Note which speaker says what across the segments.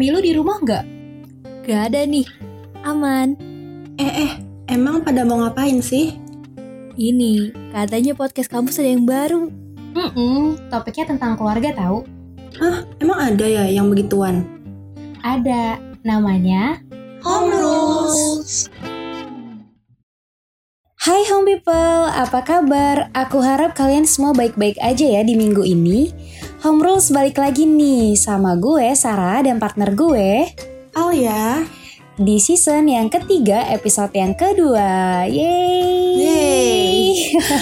Speaker 1: Mami lu di rumah nggak?
Speaker 2: Gak ada nih. Aman.
Speaker 3: Eh eh, emang pada mau ngapain sih?
Speaker 2: Ini, katanya podcast kampus ada yang baru.
Speaker 1: Hmm, topiknya tentang keluarga tahu.
Speaker 3: Hah, emang ada ya yang begituan?
Speaker 1: Ada, namanya
Speaker 3: Home Rules.
Speaker 4: Hai home people, apa kabar? Aku harap kalian semua baik-baik aja ya di minggu ini. Home Rules balik lagi nih sama gue, Sarah, dan partner gue
Speaker 3: Alia.
Speaker 4: di season yang ketiga, episode yang kedua. Yeay!
Speaker 3: Yeay.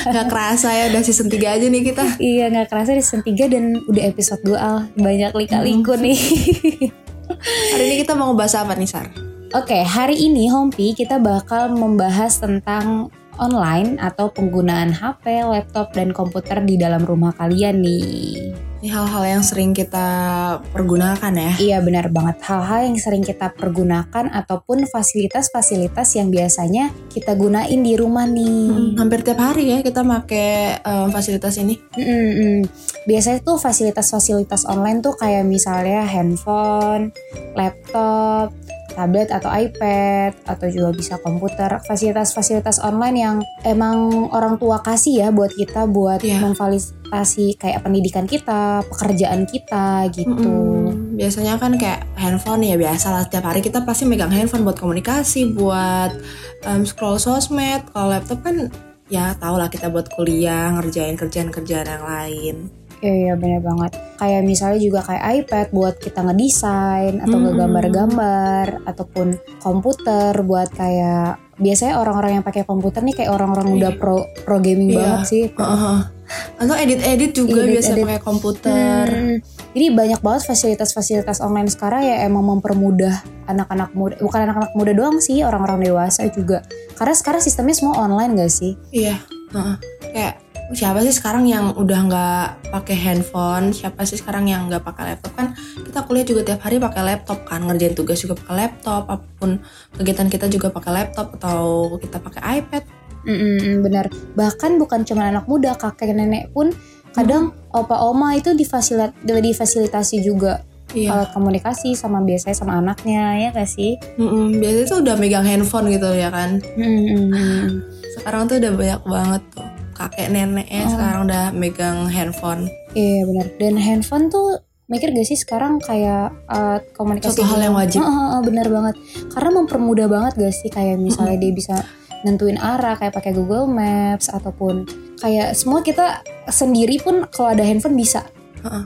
Speaker 3: Gak kerasa ya udah season 3 aja nih kita.
Speaker 4: iya, nggak kerasa di season 3 dan udah episode 2 Al. Banyak lika-liku nih.
Speaker 3: Hari ini kita mau ngebahas apa nih, Sar?
Speaker 4: Oke, hari ini Hompi kita bakal membahas tentang online atau penggunaan HP, laptop, dan komputer di dalam rumah kalian nih.
Speaker 3: Ini hal-hal yang sering kita pergunakan ya.
Speaker 4: Iya benar banget hal-hal yang sering kita pergunakan ataupun fasilitas-fasilitas yang biasanya kita gunain di rumah nih.
Speaker 3: Hmm, hampir tiap hari ya kita pakai em, fasilitas ini.
Speaker 4: Mm-mm. Biasanya tuh fasilitas-fasilitas online tuh kayak misalnya handphone, laptop, tablet atau iPad atau juga bisa komputer. Fasilitas-fasilitas online yang emang orang tua kasih ya buat kita buat
Speaker 3: Iya.
Speaker 4: memfasilitasi kayak pendidikan kita, pekerjaan kita gitu.
Speaker 3: Mm-mm. Biasanya kan kayak handphone ya biasa lah setiap hari kita pasti megang handphone buat komunikasi, buat em, scroll sosmed. Kalau laptop kan ya tau lah kita buat kuliah, ngerjain kerjaan-kerjaan yang lain.
Speaker 4: Iya, iya bener banget. Kayak misalnya juga kayak iPad buat kita ngedesain atau
Speaker 3: Hmm.
Speaker 4: ngegambar-gambar ataupun komputer buat kayak biasanya orang-orang yang pakai komputer nih kayak orang-orang udah pro pro gaming
Speaker 3: Iya.
Speaker 4: banget sih.
Speaker 3: Heeh. Atau edit-edit juga
Speaker 4: Edit-edit.
Speaker 3: biasa pakai komputer.
Speaker 4: Hmm, Jadi banyak banget fasilitas-fasilitas online sekarang ya emang mempermudah anak-anak muda, bukan anak-anak muda doang sih, orang-orang dewasa juga. Karena sekarang sistemnya semua online gak sih?
Speaker 3: Iya. heeh. Kayak siapa sih sekarang yang udah nggak pakai handphone? Siapa sih sekarang yang nggak pakai laptop kan? Kita kuliah juga tiap hari pakai laptop kan, ngerjain tugas juga pakai laptop, apa pun kegiatan kita juga pakai laptop atau kita pakai iPad.
Speaker 4: Mm-mm, benar. Bahkan bukan cuma anak muda, kakek nenek pun kadang opa oma itu difasilit difasilitasi juga
Speaker 3: Iya.
Speaker 4: alat komunikasi sama biasanya sama anaknya ya gak sih?
Speaker 3: Mm-mm, biasanya tuh udah megang handphone gitu ya kan.
Speaker 4: Mm-mm.
Speaker 3: Sekarang tuh udah banyak banget tuh kakek neneknya
Speaker 4: Oh.
Speaker 3: sekarang udah megang handphone.
Speaker 4: Iya benar. Dan handphone tuh mikir gak sih sekarang kayak alat komunikasi
Speaker 3: Suatu hal yang wajib.
Speaker 4: Heeh, heeh, bener banget. Karena mempermudah banget gak sih kayak misalnya dia bisa nentuin arah kayak pakai Google Maps ataupun kayak semua kita sendiri pun kalau ada handphone bisa.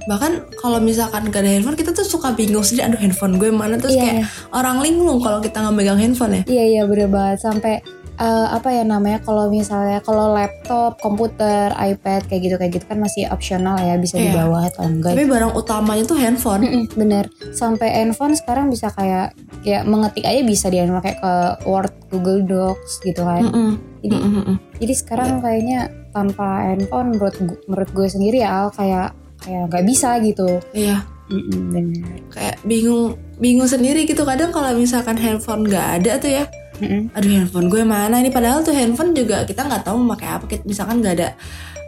Speaker 3: Bahkan kalau misalkan gak ada handphone kita tuh suka bingung sendiri aduh handphone gue mana terus
Speaker 4: Iya,
Speaker 3: kayak
Speaker 4: iya.
Speaker 3: orang linglung kalau kita nggak megang handphone ya.
Speaker 4: Iya iya bener banget sampai eh, apa ya namanya kalau misalnya kalau laptop, komputer, iPad kayak gitu kayak gitu kan masih opsional ya bisa
Speaker 3: Iya.
Speaker 4: dibawa atau enggak.
Speaker 3: Tapi barang utamanya tuh handphone.
Speaker 4: Bener sampai handphone sekarang bisa kayak kayak mengetik aja bisa di handphone kayak ke Word, Google Docs gitu kan.
Speaker 3: Mm-mm.
Speaker 4: Jadi
Speaker 3: Mm-mm.
Speaker 4: jadi sekarang kayaknya tanpa handphone menurut menurut gue sendiri ya Al, kayak kayak nggak bisa gitu.
Speaker 3: Iya,
Speaker 4: Mm-mm, bener.
Speaker 3: kayak bingung bingung sendiri gitu kadang kalau misalkan handphone nggak ada tuh ya.
Speaker 4: Mm-mm.
Speaker 3: Aduh handphone gue mana ini padahal tuh handphone juga kita nggak tahu memakai apa. Kita- Misalkan nggak ada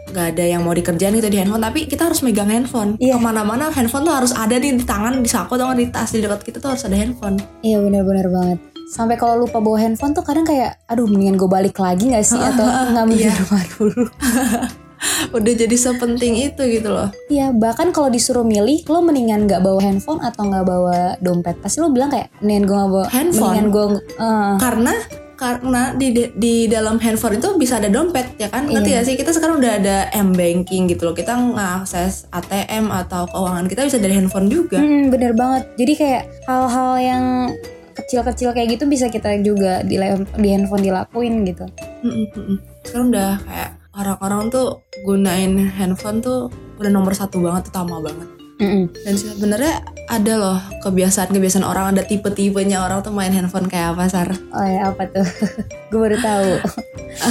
Speaker 3: nggak ada yang mau dikerjain gitu di handphone tapi kita harus megang handphone
Speaker 4: Iya.
Speaker 3: ke mana-mana handphone tuh harus ada di tangan di saku atau nggak di tas di dekat kita tuh harus ada handphone
Speaker 4: Iya benar-benar banget. Sampai kalau lupa bawa handphone tuh kadang kayak, aduh mendingan gue balik lagi gak sih atau ngambil di
Speaker 3: Iya.
Speaker 4: rumah dulu.
Speaker 3: udah jadi sepenting itu gitu loh
Speaker 4: Iya bahkan kalau disuruh milih, lo mendingan nggak bawa handphone atau nggak bawa dompet. Pasti lo bilang kayak, mendingan gue nggak bawa
Speaker 3: Handphone?
Speaker 4: Mendingan gue, eh,
Speaker 3: karena karena di di dalam handphone itu bisa ada dompet ya kan ngerti
Speaker 4: Iya.
Speaker 3: gak sih kita sekarang udah ada m banking gitu loh kita ngakses ATM atau keuangan kita bisa dari handphone juga
Speaker 4: hmm, bener banget. Jadi kayak hal-hal yang kecil-kecil kayak gitu bisa kita juga di, di handphone dilakuin gitu.
Speaker 3: Mm, mm. sekarang udah kayak orang-orang tuh gunain handphone tuh udah nomor satu banget utama banget
Speaker 4: Mm-mm.
Speaker 3: dan sebenarnya ada loh kebiasaan-kebiasaan orang ada tipe-tipenya orang tuh main handphone kayak apa sar
Speaker 4: Oh ya apa tuh? gue baru tahu.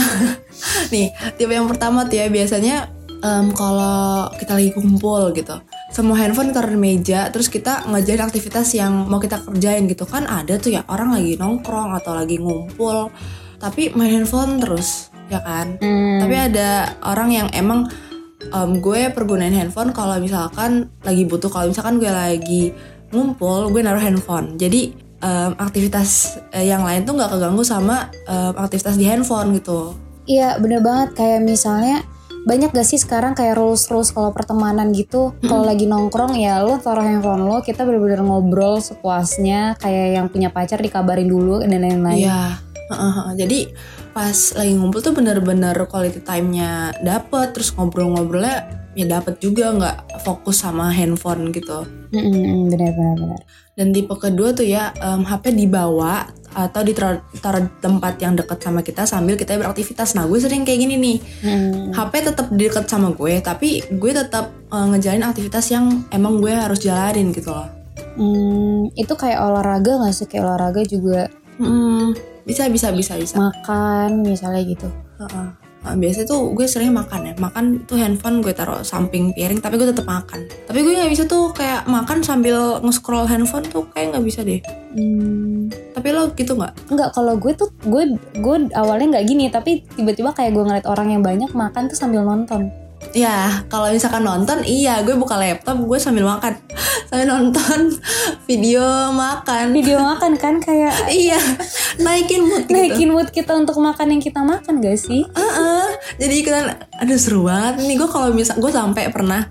Speaker 3: Nih, tipe yang pertama tuh ya biasanya em, kalau kita lagi kumpul gitu, semua handphone taruh di meja, terus kita ngerjain aktivitas yang mau kita kerjain gitu kan ada tuh ya orang lagi nongkrong atau lagi ngumpul, tapi main handphone terus, ya kan?
Speaker 4: Hmm.
Speaker 3: Tapi ada orang yang emang em, gue pergunain handphone kalau misalkan lagi butuh, kalau misalkan gue lagi ngumpul gue naruh handphone jadi em, aktivitas eh, yang lain tuh nggak keganggu sama em, aktivitas di handphone gitu
Speaker 4: Iya bener banget kayak misalnya banyak gak sih sekarang kayak rules rules kalau pertemanan gitu kalau lagi nongkrong ya lo taruh handphone lo kita bener-bener ngobrol sepuasnya kayak yang punya pacar dikabarin dulu dan lain-lain
Speaker 3: Iya. Heeh. Jadi pas lagi ngumpul tuh bener-bener quality time-nya dapet, terus ngobrol-ngobrolnya ya dapet juga nggak fokus sama handphone gitu.
Speaker 4: Bener bener
Speaker 3: Dan tipe kedua tuh ya em, HP dibawa atau ditaruh taruh di tempat yang dekat sama kita sambil kita beraktivitas. Nah gue sering kayak gini nih,
Speaker 4: Mm-mm.
Speaker 3: HP tetap deket sama gue, tapi gue tetap eh, ngejalanin aktivitas yang emang gue harus jalanin gitu loh.
Speaker 4: Hmm, itu kayak olahraga gak sih kayak olahraga juga
Speaker 3: Hmm, bisa bisa bisa bisa.
Speaker 4: makan misalnya gitu.
Speaker 3: Heeh. Nah, biasanya tuh gue sering makan ya. Makan tuh handphone gue taruh samping piring tapi gue tetap makan. Tapi gue nggak bisa tuh kayak makan sambil nge-scroll handphone tuh kayak nggak bisa deh.
Speaker 4: Hmm,
Speaker 3: tapi lo gitu nggak
Speaker 4: Enggak, kalau gue tuh gue gue awalnya nggak gini, tapi tiba-tiba kayak gue ngeliat orang yang banyak makan tuh sambil nonton.
Speaker 3: Ya kalau misalkan nonton iya gue buka laptop gue sambil makan. Sambil nonton video makan.
Speaker 4: Video makan kan kayak
Speaker 3: iya naikin mood gitu.
Speaker 4: naikin mood kita untuk makan yang kita makan gak sih?
Speaker 3: Heeh. jadi ikutan aduh seru banget. Nih gue kalau misal gue sampai pernah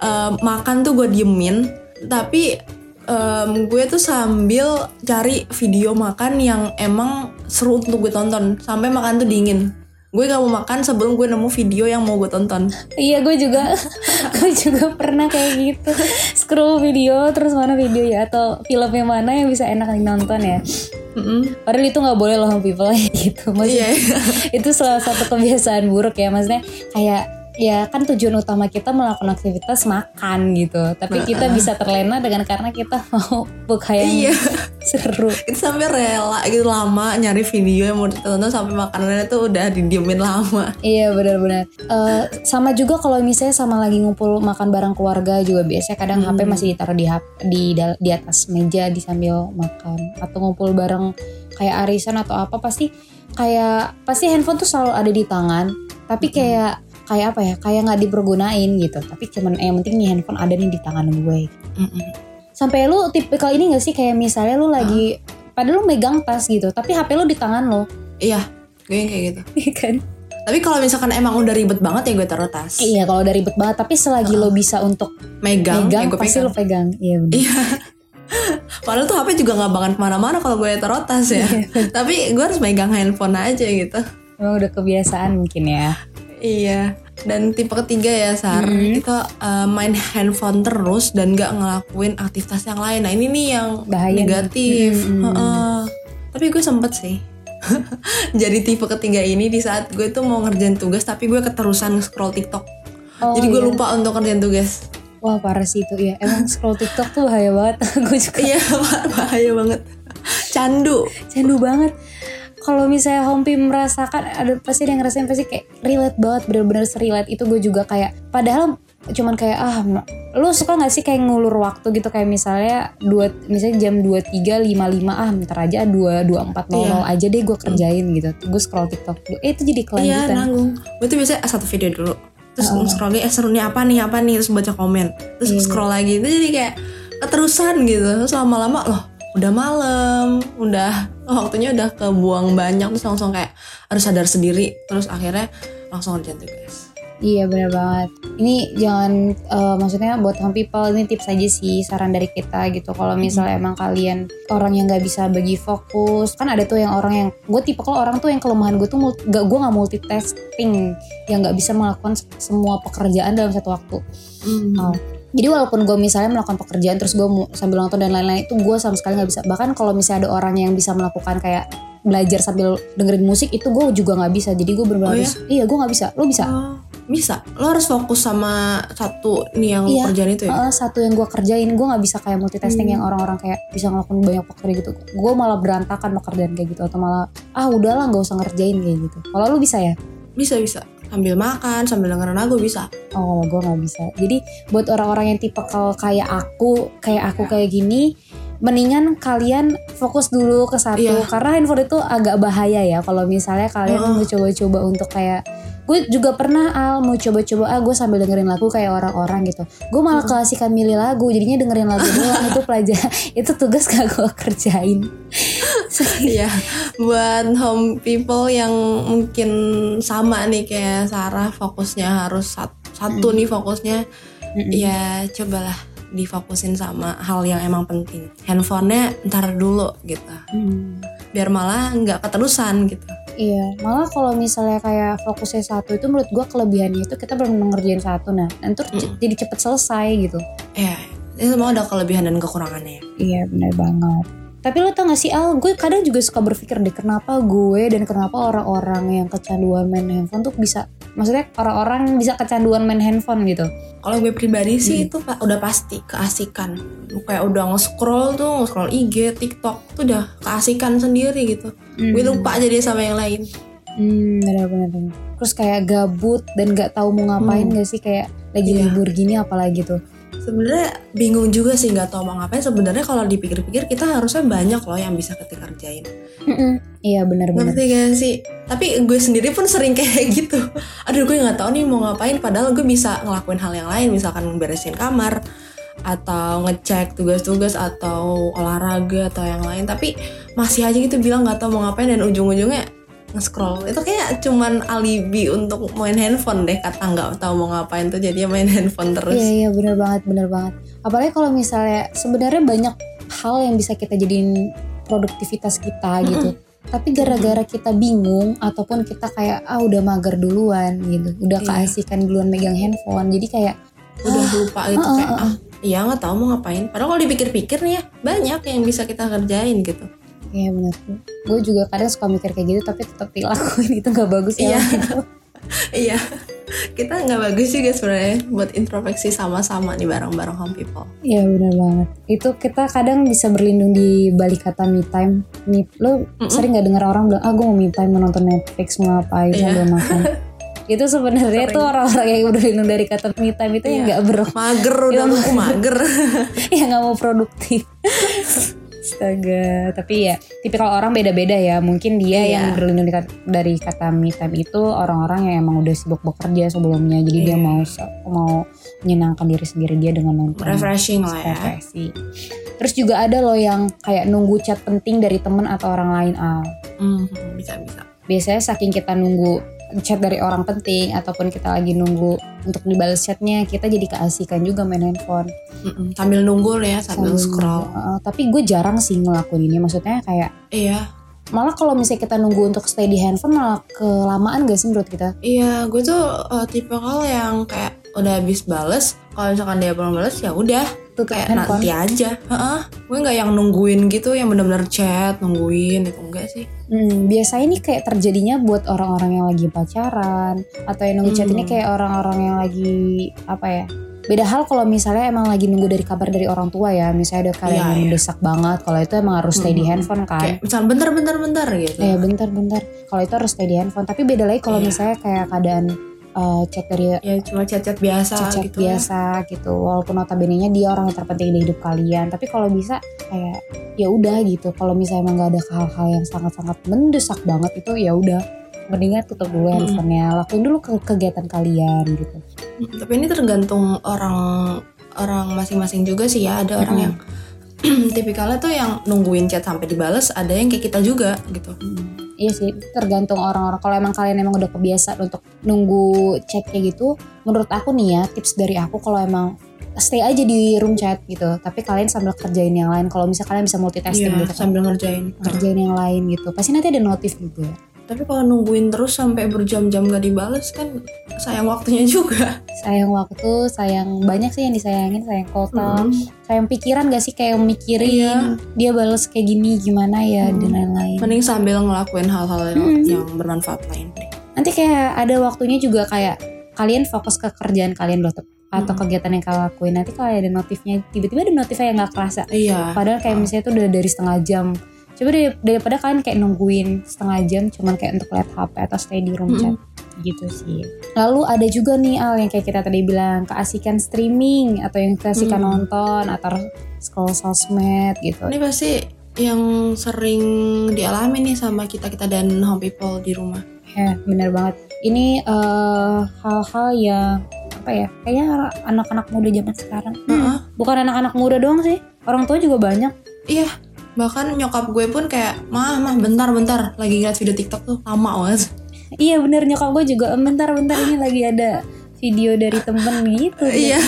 Speaker 3: eh, makan tuh gue diemin tapi em, gue tuh sambil cari video makan yang emang seru untuk gue tonton sampai makan tuh dingin gue gak mau makan sebelum gue nemu video yang mau gue tonton
Speaker 4: Iya gue juga gue juga pernah kayak gitu scroll video terus mana video ya atau filmnya mana yang bisa enak ditonton ya.
Speaker 3: Mm-mm.
Speaker 4: Padahal itu nggak boleh loh people gitu. Maksudnya
Speaker 3: Iya.
Speaker 4: itu salah satu kebiasaan buruk ya maksudnya kayak ya kan tujuan utama kita melakukan aktivitas makan gitu tapi kita bisa terlena dengan karena kita mau buka yang
Speaker 3: Iya.
Speaker 4: Seru.
Speaker 3: Itu sampai rela gitu lama nyari video yang mau ditonton sampai makanannya tuh udah didiemin lama.
Speaker 4: Iya benar-benar. Eh, sama juga kalau misalnya sama lagi ngumpul makan bareng keluarga juga biasanya kadang HP masih ditaruh di hap- di di atas meja di sambil makan. Atau ngumpul bareng kayak arisan atau apa pasti kayak pasti handphone tuh selalu ada di tangan. Tapi kayak kayak apa ya kayak nggak dipergunain gitu. Tapi cuman eh, yang penting nih handphone ada nih di tangan gue.
Speaker 3: Mm-mm.
Speaker 4: Sampai lu tipikal ini gak sih kayak misalnya lu lagi padahal lu megang tas gitu tapi HP lu di tangan lo
Speaker 3: iya gue kayak gitu
Speaker 4: Iya kan
Speaker 3: tapi kalau misalkan emang udah ribet banget ya gue taruh tas
Speaker 4: iya kalau udah ribet banget tapi selagi lo bisa untuk
Speaker 3: megang,
Speaker 4: megang
Speaker 3: ya
Speaker 4: pasti
Speaker 3: pegang.
Speaker 4: lo pegang iya bener
Speaker 3: Iya. Padahal tuh HP juga nggak bakal ke mana-mana kalau gue taruh tas ya. Tapi gue harus megang handphone aja gitu.
Speaker 4: emang udah kebiasaan mungkin ya
Speaker 3: Iya. Dan tipe ketiga ya Sar,
Speaker 4: Hmm.
Speaker 3: itu uh, main handphone terus dan nggak ngelakuin aktivitas yang lain. Nah ini nih yang
Speaker 4: Bahaya
Speaker 3: negatif.
Speaker 4: Hmm.
Speaker 3: Heeh. Tapi gue sempet sih. Jadi tipe ketiga ini di saat gue tuh mau ngerjain tugas tapi gue keterusan scroll TikTok.
Speaker 4: Oh,
Speaker 3: Jadi gue
Speaker 4: iya.
Speaker 3: lupa untuk ngerjain tugas.
Speaker 4: wah parah sih itu ya emang scroll TikTok tuh bahaya banget gue juga
Speaker 3: Iya bahaya banget. Candu.
Speaker 4: candu banget kalau misalnya Hompi merasakan ada pasti dia ngerasain pasti kayak relate banget bener-bener serelate. Itu gue juga kayak padahal cuman kayak ah lu suka nggak sih kayak ngulur waktu gitu? Kayak misalnya dua misalnya jam 23.55 ah ntar aja 2 24.00 aja deh gue kerjain gitu. Gue scroll TikTok. Dulu eh itu jadi
Speaker 3: Iya
Speaker 4: kelanjutan.
Speaker 3: nanggung. Gue tuh biasanya satu video dulu, terus scroll lagi, eh seru nih apa nih apa nih, terus baca komen, terus
Speaker 4: Iya.
Speaker 3: scroll lagi, itu jadi kayak keterusan gitu. Terus lama-lama loh, udah malam, udah waktunya udah kebuang banyak, terus langsung kayak harus sadar sendiri, terus akhirnya langsung ngerjain tugas.
Speaker 4: Iya bener banget. Ini jangan eh, maksudnya buat some people ini tips aja sih saran dari kita gitu. Kalau misalnya emang kalian orang yang nggak bisa bagi fokus, kan ada tuh yang orang yang gue tipe kalau orang tuh yang kelemahan gue tuh gak gue nggak multitasking, yang nggak bisa melakukan semua pekerjaan dalam satu waktu. Oh. Jadi walaupun gue misalnya melakukan pekerjaan terus gue sambil nonton dan lain-lain itu gue sama sekali nggak bisa. Bahkan kalau misalnya ada orang yang bisa melakukan kayak belajar sambil dengerin musik itu gue juga nggak bisa. Jadi gue
Speaker 3: Oh
Speaker 4: benar-benar
Speaker 3: ya?
Speaker 4: harus, iya gue nggak bisa. Lo bisa?
Speaker 3: Oh, bisa. Lo harus fokus sama satu nih yang lo
Speaker 4: Iya.
Speaker 3: kerjain itu ya.
Speaker 4: Heeh, satu yang gue kerjain gue nggak bisa kayak multitasking
Speaker 3: Hmm.
Speaker 4: yang orang-orang kayak bisa ngelakuin banyak pekerjaan gitu gue malah berantakan pekerjaan kayak gitu atau malah ah udahlah nggak usah ngerjain kayak gitu kalau lu bisa ya
Speaker 3: Bisa bisa. Sambil makan, sambil dengerin lagu bisa.
Speaker 4: oh gue nggak bisa jadi buat orang-orang yang tipe kalau kayak aku kayak aku kayak gini mendingan kalian fokus dulu ke satu
Speaker 3: Iya.
Speaker 4: karena handphone itu agak bahaya ya kalau misalnya kalian
Speaker 3: Heeh.
Speaker 4: mau coba-coba untuk kayak gue juga pernah al mau coba-coba ah gue sambil dengerin lagu kayak orang-orang gitu gue malah keasikan milih lagu jadinya dengerin lagu doang itu pelajar itu tugas gak gue kerjain
Speaker 3: Iya, buat home people yang mungkin sama nih kayak Sarah fokusnya harus sat- satu nih fokusnya,
Speaker 4: Mm-mm.
Speaker 3: ya cobalah difokusin sama hal yang emang penting. Handphonenya ntar dulu gitu,
Speaker 4: Hmm.
Speaker 3: biar malah nggak keterusan gitu.
Speaker 4: Iya, malah kalau misalnya kayak fokusnya satu itu menurut gue kelebihannya itu kita belum ngerjain satu nah, nanti tuh
Speaker 3: Mm-mm.
Speaker 4: jadi cepet selesai gitu.
Speaker 3: Ya, itu semua ada kelebihan dan kekurangannya.
Speaker 4: Iya benar banget. Tapi lo tau gak sih Al, gue kadang juga suka berpikir deh kenapa gue dan kenapa orang-orang yang kecanduan main handphone tuh bisa, maksudnya orang-orang bisa kecanduan main handphone gitu.
Speaker 3: Kalau gue pribadi sih
Speaker 4: Hmm.
Speaker 3: itu udah pasti keasikan. Kayak udah nge-scroll tuh, nge-scroll IG, TikTok tuh udah keasikan sendiri gitu. Gue lupa aja dia sama yang lain.
Speaker 4: Hmm, benar-benar. benar. Terus kayak gabut dan gak tahu mau ngapain
Speaker 3: Hmm.
Speaker 4: gak sih kayak lagi
Speaker 3: Iya.
Speaker 4: libur gini apalagi tuh.
Speaker 3: Sebenarnya bingung juga sih nggak tahu mau ngapain. Sebenarnya kalau dipikir-pikir kita harusnya banyak loh yang bisa kita kerjain.
Speaker 4: Mm-mm. Iya benar-benar.
Speaker 3: Ngerti gak sih? Tapi gue sendiri pun sering kayak gitu. Aduh gue nggak tahu nih mau ngapain. Padahal gue bisa ngelakuin hal yang lain, misalkan beresin kamar atau ngecek tugas-tugas atau olahraga atau yang lain. Tapi masih aja gitu bilang nggak tahu mau ngapain dan ujung-ujungnya nge-scroll. Itu kayak cuman alibi untuk main handphone deh kata nggak tahu mau ngapain tuh jadinya main handphone terus.
Speaker 4: Iya iya benar banget benar banget. Apalagi kalau misalnya sebenarnya banyak hal yang bisa kita jadiin produktivitas kita gitu. Tapi gara-gara kita bingung ataupun kita kayak ah udah mager duluan gitu, udah
Speaker 3: Iya.
Speaker 4: keasikan duluan megang handphone. Jadi kayak
Speaker 3: udah lupa gitu
Speaker 4: ah,
Speaker 3: kayak
Speaker 4: ah,
Speaker 3: ah iya nggak tahu mau ngapain padahal kalau dipikir-pikir nih ya banyak yang bisa kita kerjain gitu
Speaker 4: ya benar. Gue juga kadang suka mikir kayak gitu tapi tetap dilakuin itu nggak bagus ya.
Speaker 3: Iya. iya kita nggak bagus juga sebenarnya buat introspeksi sama-sama nih bareng-bareng home people
Speaker 4: Iya benar banget. Itu kita kadang bisa berlindung di balik kata me time. Me, lo
Speaker 3: Mm-mm.
Speaker 4: sering nggak dengar orang bilang, ah gue mau me time mau nonton Netflix mau ngapain
Speaker 3: Iya.
Speaker 4: sambil makan. itu sebenarnya tuh orang-orang yang berlindung dari kata me time itu yang
Speaker 3: Iya.
Speaker 4: nggak ber,
Speaker 3: mager udah
Speaker 4: Iya.
Speaker 3: aku mager
Speaker 4: yang nggak mau produktif. Astaga, tapi ya tipikal orang beda-beda ya. Mungkin dia
Speaker 3: Iya.
Speaker 4: yang berlindung dari kata me time itu orang-orang yang emang udah sibuk bekerja sebelumnya, jadi dia
Speaker 3: Iya.
Speaker 4: mau mau menyenangkan diri sendiri dia dengan nonton
Speaker 3: refreshing lah ya.
Speaker 4: Terus juga ada loh yang kayak nunggu chat penting dari temen atau orang lain al.
Speaker 3: Hmm, bisa bisa
Speaker 4: Biasanya saking kita nunggu chat dari orang penting ataupun kita lagi nunggu untuk dibalas chatnya, kita jadi keasikan juga main handphone.
Speaker 3: Mm-mm. sambil nunggu ya sambil, scroll
Speaker 4: Uh, tapi gue jarang sih ngelakuin ini. Maksudnya kayak
Speaker 3: iya
Speaker 4: malah kalau misalnya kita nunggu untuk stay di handphone malah kelamaan gak sih menurut kita?
Speaker 3: iya gue tuh uh, tipe kalau yang kayak udah habis bales kalau misalkan dia belum bales ya udah
Speaker 4: Tutup
Speaker 3: kayak
Speaker 4: handphone.
Speaker 3: nanti aja Heeh. gue nggak yang nungguin gitu yang bener-bener chat nungguin itu enggak sih
Speaker 4: Hmm, biasanya ini kayak terjadinya buat orang-orang yang lagi pacaran atau yang nunggu chat
Speaker 3: Hmm.
Speaker 4: ini kayak orang-orang yang lagi apa ya? Beda hal kalau misalnya emang lagi nunggu dari kabar dari orang tua ya, misalnya ada kalian
Speaker 3: Iya,
Speaker 4: yang
Speaker 3: iya.
Speaker 4: mendesak banget. Kalau itu emang harus stay di
Speaker 3: Hmm.
Speaker 4: handphone kan?
Speaker 3: kayak misal bentar bentar bentar gitu
Speaker 4: Eh bentar-bentar. Kalau itu harus stay di handphone. Tapi beda lagi kalau
Speaker 3: Iya.
Speaker 4: misalnya kayak keadaan uh, chat dari
Speaker 3: ya cuma chat-chat biasa
Speaker 4: chat
Speaker 3: gitu ya.
Speaker 4: biasa gitu. Walaupun notabene-nya dia orang yang terpenting di hidup kalian. Tapi kalau bisa kayak ya udah gitu. Kalau misalnya emang gak ada hal-hal yang sangat-sangat mendesak banget itu ya udah mendingan tutup dulu handphonenya. Lakuin dulu ke kegiatan kalian gitu.
Speaker 3: Hmm, tapi ini tergantung orang orang masing-masing juga sih ya ada orang yang tipikalnya tuh yang nungguin chat sampai dibales ada yang kayak kita juga gitu
Speaker 4: Iya sih, tergantung orang-orang. Kalau emang kalian emang udah kebiasaan untuk nunggu chat kayak gitu, menurut aku nih ya, tips dari aku kalau emang stay aja di room chat gitu. Tapi kalian sambil kerjain yang lain. Kalau misalnya kalian bisa multitasking
Speaker 3: Iya,
Speaker 4: gitu, kan,
Speaker 3: sambil ngerjain
Speaker 4: kerjain yang lain gitu. Pasti nanti ada notif juga.
Speaker 3: Tapi kalau nungguin terus sampai berjam-jam gak dibales kan sayang waktunya juga
Speaker 4: Sayang waktu, sayang banyak sih yang disayangin, sayang kota,
Speaker 3: Mm.
Speaker 4: sayang pikiran gak sih kayak mikirin
Speaker 3: Iya.
Speaker 4: dia bales kayak gini gimana ya
Speaker 3: Hmm.
Speaker 4: dan lain-lain.
Speaker 3: mending sambil ngelakuin hal-hal yang,
Speaker 4: Mm.
Speaker 3: yang bermanfaat lain
Speaker 4: nanti kayak ada waktunya juga kayak kalian fokus ke kerjaan kalian loh atau
Speaker 3: Mm.
Speaker 4: kegiatan yang kalian lakuin nanti kalau ada notifnya tiba-tiba ada notifnya yang nggak kerasa
Speaker 3: iya
Speaker 4: padahal kayak misalnya itu udah dari setengah jam coba deh daripada kalian kayak nungguin setengah jam cuman kayak untuk lihat HP atau stay di room
Speaker 3: Mm-mm.
Speaker 4: chat gitu sih. Lalu ada juga nih Al yang kayak kita tadi bilang keasikan streaming atau yang keasikan
Speaker 3: Hmm.
Speaker 4: nonton atau scroll sosmed gitu.
Speaker 3: Ini pasti yang sering dialami nih sama kita-kita dan home people di rumah.
Speaker 4: Ya bener banget. Ini eh, hal-hal yang apa ya? Kayaknya anak-anak muda zaman sekarang.
Speaker 3: Heeh.
Speaker 4: Bukan anak-anak muda doang sih. Orang tua juga banyak.
Speaker 3: Iya, bahkan nyokap gue pun kayak, mah, mah, bentar, bentar, lagi ngeliat video TikTok tuh lama banget.
Speaker 4: Iya bener nyokap gue juga. Bentar-bentar ini lagi ada video dari temen gitu.
Speaker 3: Iya.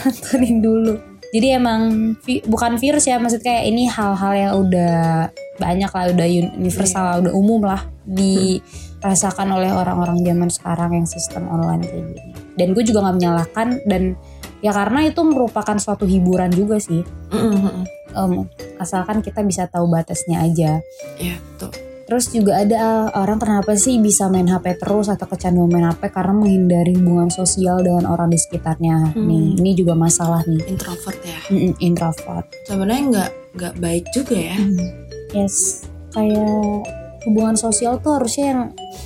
Speaker 4: Tontonin dulu. Jadi emang vi- bukan virus ya, maksud kayak ini hal-hal yang udah banyak lah, udah universal lah, udah umum lah dirasakan oleh orang-orang zaman sekarang yang sistem online kayak gini. Dan gue juga nggak menyalahkan dan ya karena itu merupakan suatu hiburan juga sih.
Speaker 3: Mm-mm.
Speaker 4: Em, asalkan kita bisa tahu batasnya aja.
Speaker 3: Iya, tuh.
Speaker 4: Terus juga ada orang kenapa sih bisa main HP terus atau kecanduan main HP karena menghindari hubungan sosial dengan orang di sekitarnya.
Speaker 3: Hmm.
Speaker 4: Nih, ini juga masalah nih.
Speaker 3: Introvert ya.
Speaker 4: Mm-mm, introvert.
Speaker 3: Sebenarnya nggak nggak baik juga ya.
Speaker 4: Yes, kayak hubungan sosial tuh harusnya yang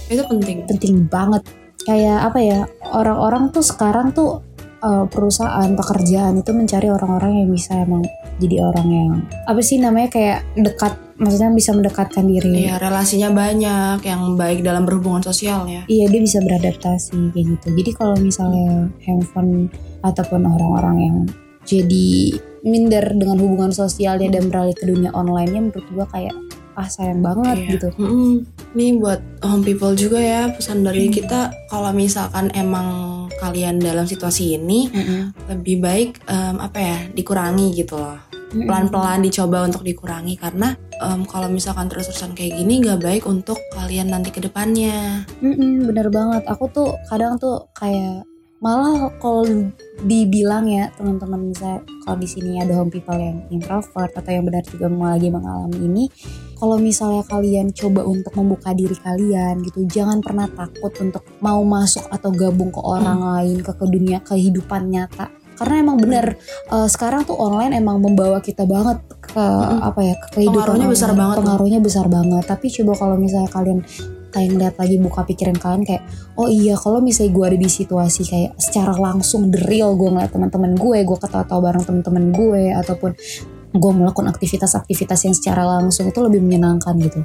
Speaker 3: Itu penting.
Speaker 4: penting banget. Kayak apa ya? Orang-orang tuh sekarang tuh eh, perusahaan pekerjaan itu mencari orang-orang yang bisa emang jadi orang yang apa sih namanya kayak dekat, maksudnya bisa mendekatkan diri.
Speaker 3: Iya, relasinya banyak yang baik dalam berhubungan sosial ya.
Speaker 4: Iya dia bisa beradaptasi kayak gitu. Jadi kalau misalnya handphone ataupun orang-orang yang jadi minder dengan hubungan sosialnya dan beralih ke dunia online-nya menurut gua kayak ah sayang banget
Speaker 3: Iya.
Speaker 4: gitu.
Speaker 3: Mm-mm. Nih buat home people juga ya pesan dari
Speaker 4: Hmm.
Speaker 3: kita kalau misalkan emang kalian dalam situasi ini lebih baik em, apa ya dikurangi gitu loh pelan-pelan dicoba untuk dikurangi karena em, kalau misalkan terus-terusan kayak gini nggak baik untuk kalian nanti ke depannya
Speaker 4: Mm-mm, bener banget. Aku tuh kadang tuh kayak malah kalau dibilang ya teman-teman misalnya kalau di sini ada home people yang introvert atau yang benar juga mau lagi mengalami ini, kalau misalnya kalian coba untuk membuka diri kalian gitu, jangan pernah takut untuk mau masuk atau gabung ke orang lain ke ke dunia kehidupan nyata. Karena emang bener eh, sekarang tuh online emang membawa kita banget ke
Speaker 3: Mm-mm.
Speaker 4: apa ya ke kehidupan
Speaker 3: Pengaruhnya besar banget
Speaker 4: pengaruhnya besar banget tapi coba kalau misalnya kalian kayak ngeliat lagi buka pikiran kalian kayak oh iya kalau misalnya gue ada di situasi kayak secara langsung the real gue ngeliat teman-teman gue gue ketawa-tawa bareng teman-teman gue ataupun gue melakukan aktivitas-aktivitas yang secara langsung itu lebih menyenangkan gitu.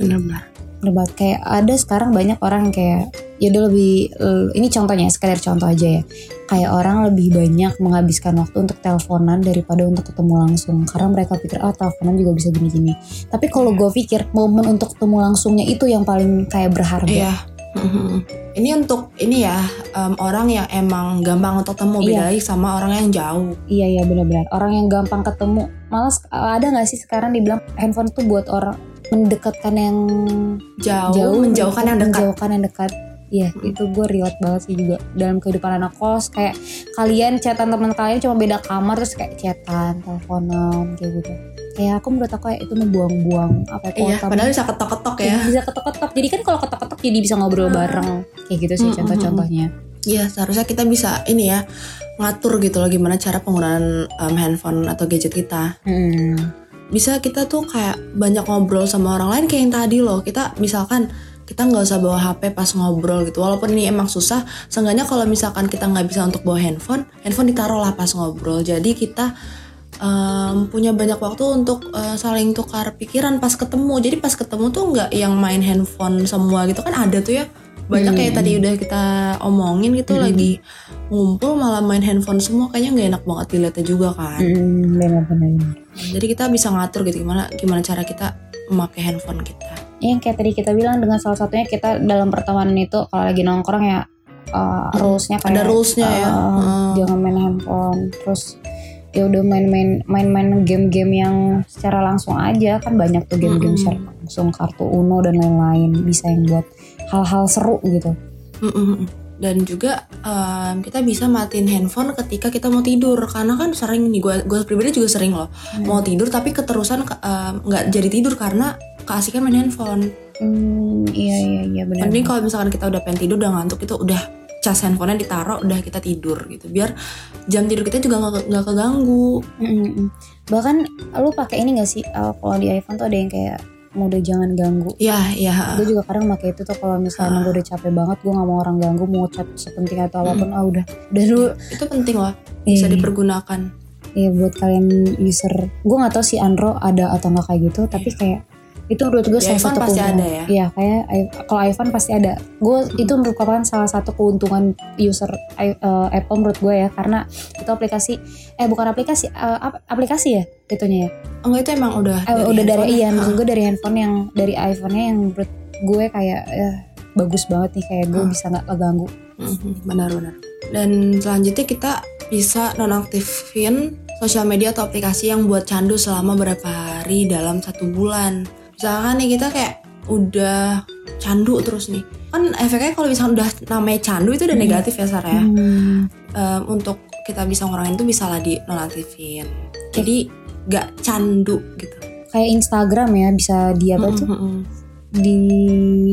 Speaker 3: Benar-benar
Speaker 4: Bener banget. kayak ada sekarang banyak orang kayak ya udah lebih eh, ini contohnya sekadar contoh aja ya. Kayak orang lebih banyak menghabiskan waktu untuk teleponan daripada untuk ketemu langsung. Karena mereka pikir ah teleponan juga bisa gini-gini. Tapi kalau gue pikir momen untuk ketemu langsungnya itu yang paling kayak berharga.
Speaker 3: Iya Mhm. ini untuk ini ya em, orang yang emang gampang untuk temu beda
Speaker 4: Iya.
Speaker 3: lagi sama orang yang jauh
Speaker 4: Iya iya benar-benar orang yang gampang ketemu. Malah sek- ada nggak sih sekarang dibilang handphone tuh buat orang mendekatkan yang
Speaker 3: jauh,
Speaker 4: jauh,
Speaker 3: menjauhkan yang dekat
Speaker 4: menjauhkan yang dekat. Iya
Speaker 3: Hmm.
Speaker 4: itu gue relate banget sih juga dalam kehidupan anak kos kayak kalian chatan teman kalian cuma beda kamar terus kayak chatan, teleponan kayak gitu. Kayak aku menurut aku kayak itu membuang-buang apa
Speaker 3: iya
Speaker 4: kuota
Speaker 3: padahal bisa ketok-ketok ya
Speaker 4: bisa ketok-ketok. Jadi kan kalau ketok-ketok jadi bisa ngobrol bareng kayak gitu sih
Speaker 3: Hmm,
Speaker 4: contoh-contohnya.
Speaker 3: Iya, seharusnya kita bisa ini ya ngatur gitu loh gimana cara penggunaan em, handphone atau gadget kita.
Speaker 4: Hmm.
Speaker 3: Bisa kita tuh kayak banyak ngobrol sama orang lain kayak yang tadi loh. Kita misalkan kita nggak usah bawa HP pas ngobrol gitu. Walaupun ini emang susah, seenggaknya kalau misalkan kita nggak bisa untuk bawa handphone, handphone ditaruh lah pas ngobrol. Jadi kita em, punya banyak waktu untuk eh, saling tukar pikiran pas ketemu. Jadi pas ketemu tuh nggak yang main handphone semua gitu kan ada tuh ya. Banyak kayak
Speaker 4: Hmm.
Speaker 3: tadi udah kita omongin gitu
Speaker 4: Hmm.
Speaker 3: lagi ngumpul malah main handphone semua kayaknya nggak enak banget dilihatnya juga kan.
Speaker 4: Hmm, benar-benar.
Speaker 3: Jadi kita bisa ngatur gitu gimana gimana cara kita memakai handphone kita.
Speaker 4: Ya, yang kayak tadi kita bilang dengan salah satunya kita dalam pertemanan itu kalau lagi nongkrong ya uh, rulesnya kayak
Speaker 3: Ada rulesnya ya.
Speaker 4: uh, jangan main handphone terus ya udah main-main main-main game-game yang secara langsung aja kan banyak tuh game-game
Speaker 3: Mm-mm.
Speaker 4: secara langsung kartu uno dan lain-lain bisa yang buat hal-hal seru gitu
Speaker 3: Mm-mm. Dan juga em, kita bisa matiin handphone ketika kita mau tidur karena kan sering nih gue gue pribadi juga sering loh mau tidur tapi keterusan nggak jadi tidur karena keasikan main handphone.
Speaker 4: hmm, iya iya iya benar
Speaker 3: Mending kalau misalkan kita udah pengen tidur udah ngantuk itu udah cas handphonenya ditaruh udah kita tidur gitu biar jam tidur kita juga nggak keganggu.
Speaker 4: Mm-mm. bahkan lu pakai ini gak sih uh, kalau di iPhone tuh ada yang kayak mode jangan ganggu
Speaker 3: ya ya
Speaker 4: gue juga kadang pakai itu tuh kalau misalnya
Speaker 3: Ah.
Speaker 4: gue udah capek banget gue nggak mau orang ganggu mau chat sepenting atau apa pun ah udah udah dulu
Speaker 3: itu penting loh bisa
Speaker 4: Iya.
Speaker 3: dipergunakan
Speaker 4: Iya buat kalian user gue nggak tahu sih Android ada atau nggak kayak gitu tapi kayak itu menurut gue
Speaker 3: Di
Speaker 4: salah
Speaker 3: iPhone
Speaker 4: satu
Speaker 3: pasti
Speaker 4: keuntungan.
Speaker 3: ada ya?
Speaker 4: Iya kayak i- kalau iPhone pasti ada. Gue itu merupakan salah satu keuntungan user eh, Apple menurut gue ya karena itu aplikasi eh bukan aplikasi eh, ap- aplikasi ya itunya ya.
Speaker 3: enggak itu emang udah
Speaker 4: Eh, udah dari iya
Speaker 3: ya?
Speaker 4: maksud gue dari handphone yang dari iPhone-nya yang menurut gue kayak eh, bagus banget nih kayak gue
Speaker 3: Ah.
Speaker 4: bisa nggak keganggu.
Speaker 3: Benar-benar. Dan selanjutnya kita bisa nonaktifin sosial media atau aplikasi yang buat candu selama berapa hari dalam satu bulan. Misalkan nih kita kayak udah candu terus nih. Kan efeknya kalau misalnya udah namanya candu itu udah
Speaker 4: Hmm.
Speaker 3: negatif ya Sarah ya.
Speaker 4: Hmm.
Speaker 3: Em, untuk kita bisa ngurangin itu bisa lah di nonaktifin. Jadi gak candu gitu.
Speaker 4: Kayak Instagram ya bisa di apa tuh
Speaker 3: Mhm, mhm.
Speaker 4: Di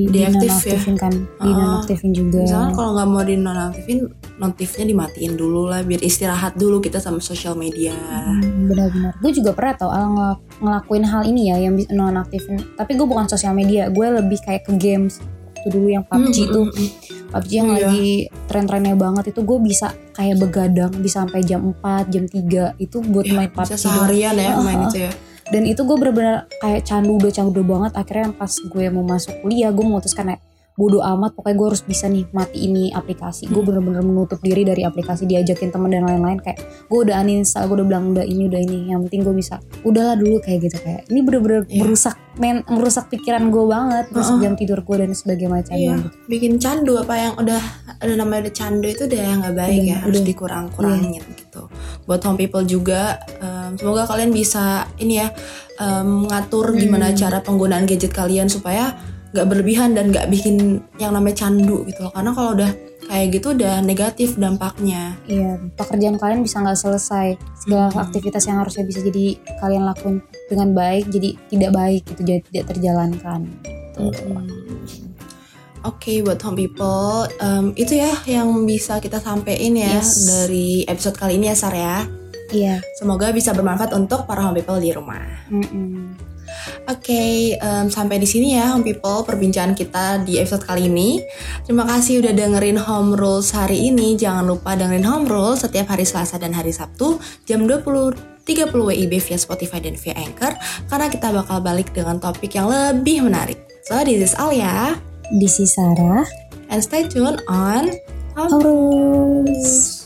Speaker 3: Diaktif ya?
Speaker 4: kan,
Speaker 3: Ah.
Speaker 4: dinonaktifin juga.
Speaker 3: Misalkan kalau nggak mau di nonaktifin, notifnya dimatiin dulu lah biar istirahat dulu kita sama sosial media.
Speaker 4: Hmm, benar-benar gue juga pernah tau Al ngel- ngelakuin hal ini ya yang bisa nonaktifin tapi gue bukan sosial media gue lebih kayak ke games itu dulu yang PUBG
Speaker 3: Hmm,
Speaker 4: tuh
Speaker 3: hmm, hmm.
Speaker 4: PUBG yang
Speaker 3: iya.
Speaker 4: lagi tren-trennya banget itu gue bisa kayak begadang bisa sampai jam 4 jam 3 itu buat
Speaker 3: Ya,
Speaker 4: main PUBG
Speaker 3: seharian ya
Speaker 4: Ah,
Speaker 3: main itu ya.
Speaker 4: Dan itu gue bener-bener kayak candu udah candu banget. Akhirnya pas gue mau masuk kuliah gue memutuskan kayak bodo amat pokoknya gue harus bisa nih mati ini aplikasi gue
Speaker 3: Hmm.
Speaker 4: bener-bener menutup diri dari aplikasi diajakin temen dan lain-lain kayak gue udah uninstall gue udah bilang udah ini udah ini yang penting gue bisa udahlah dulu kayak gitu kayak ini bener-bener
Speaker 3: Iya.
Speaker 4: merusak men merusak pikiran gue banget merusak
Speaker 3: Uh-uh.
Speaker 4: jam tidur gue dan sebagainya macamnya
Speaker 3: Iya,
Speaker 4: gitu.
Speaker 3: bikin candu apa yang udah ada namanya udah candu itu udah nggak baik
Speaker 4: Udah,
Speaker 3: ya, harus
Speaker 4: udah. Iya.
Speaker 3: dikurang-kurangin gitu. Buat home people juga, em, semoga kalian bisa ini ya em, ngatur
Speaker 4: Hmm.
Speaker 3: gimana cara penggunaan gadget kalian supaya nggak berlebihan dan nggak bikin yang namanya candu gitu loh. Karena kalau udah kayak gitu udah negatif dampaknya.
Speaker 4: Iya, pekerjaan kalian bisa nggak selesai. Segala
Speaker 3: Hmm.
Speaker 4: aktivitas yang harusnya bisa jadi kalian lakuin dengan baik jadi tidak baik gitu, jadi tidak terjalankan. Gitu.
Speaker 3: Oke, buat home people, em, itu ya yang bisa kita sampein ya
Speaker 4: Yes.
Speaker 3: dari episode kali ini ya Sar ya.
Speaker 4: Iya.
Speaker 3: Semoga bisa bermanfaat untuk para home people di rumah.
Speaker 4: mm-mm.
Speaker 3: Oke, em, sampai di sini ya home people perbincangan kita di episode kali ini. Terima kasih udah dengerin Home Rules hari ini. Jangan lupa dengerin Home Rules setiap hari Selasa dan hari Sabtu jam 20.30 WIB via Spotify dan via Anchor karena kita bakal balik dengan topik yang lebih menarik. So, this is Alia
Speaker 4: This is Sarah.
Speaker 3: and stay tuned on Home
Speaker 4: Harus.